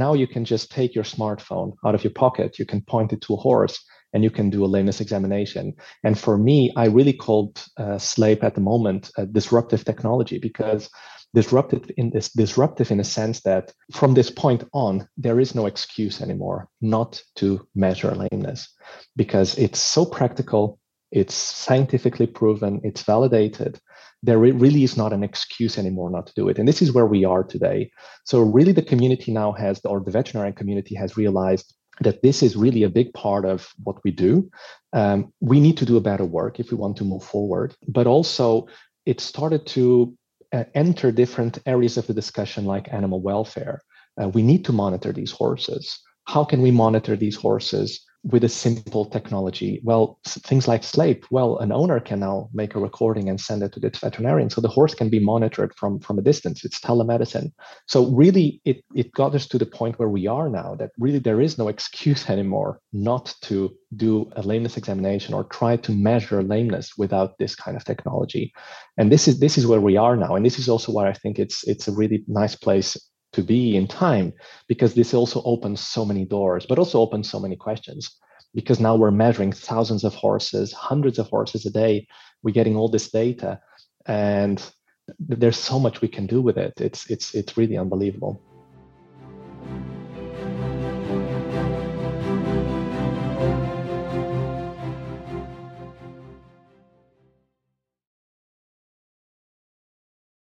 Now you can just take your smartphone out of your pocket, you can point it to a horse, and you can do a lameness examination. And for me, I really called uh, Sleip at the moment a disruptive technology because disruptive in this disruptive in a sense that from this point on there is no excuse anymore not to measure lameness because it's so practical it's scientifically proven it's validated there really is not an excuse anymore not to do it and this is where we are today so really the community now has or the veterinarian community has realized that this is really a big part of what we do. Um, we need to do a better work if we want to move forward. But also, it started to uh, enter different areas of the discussion, like animal welfare. Uh, we need to monitor these horses. How can we monitor these horses? With a simple technology. Well, things like Sleip, well, an owner can now make a recording and send it to the veterinarian. So the horse can be monitored from, from a distance. It's telemedicine. So really it, it got us to the point where we are now that really there is no excuse anymore not to do a lameness examination or try to measure lameness without this kind of technology. And this is this is where we are now. And this is also why I think it's it's a really nice place to be in time because this also opens so many doors but also opens so many questions. Because now we're measuring thousands of horses hundreds of horses a day. We're getting all this data and there's so much we can do with it. It's it's it's really unbelievable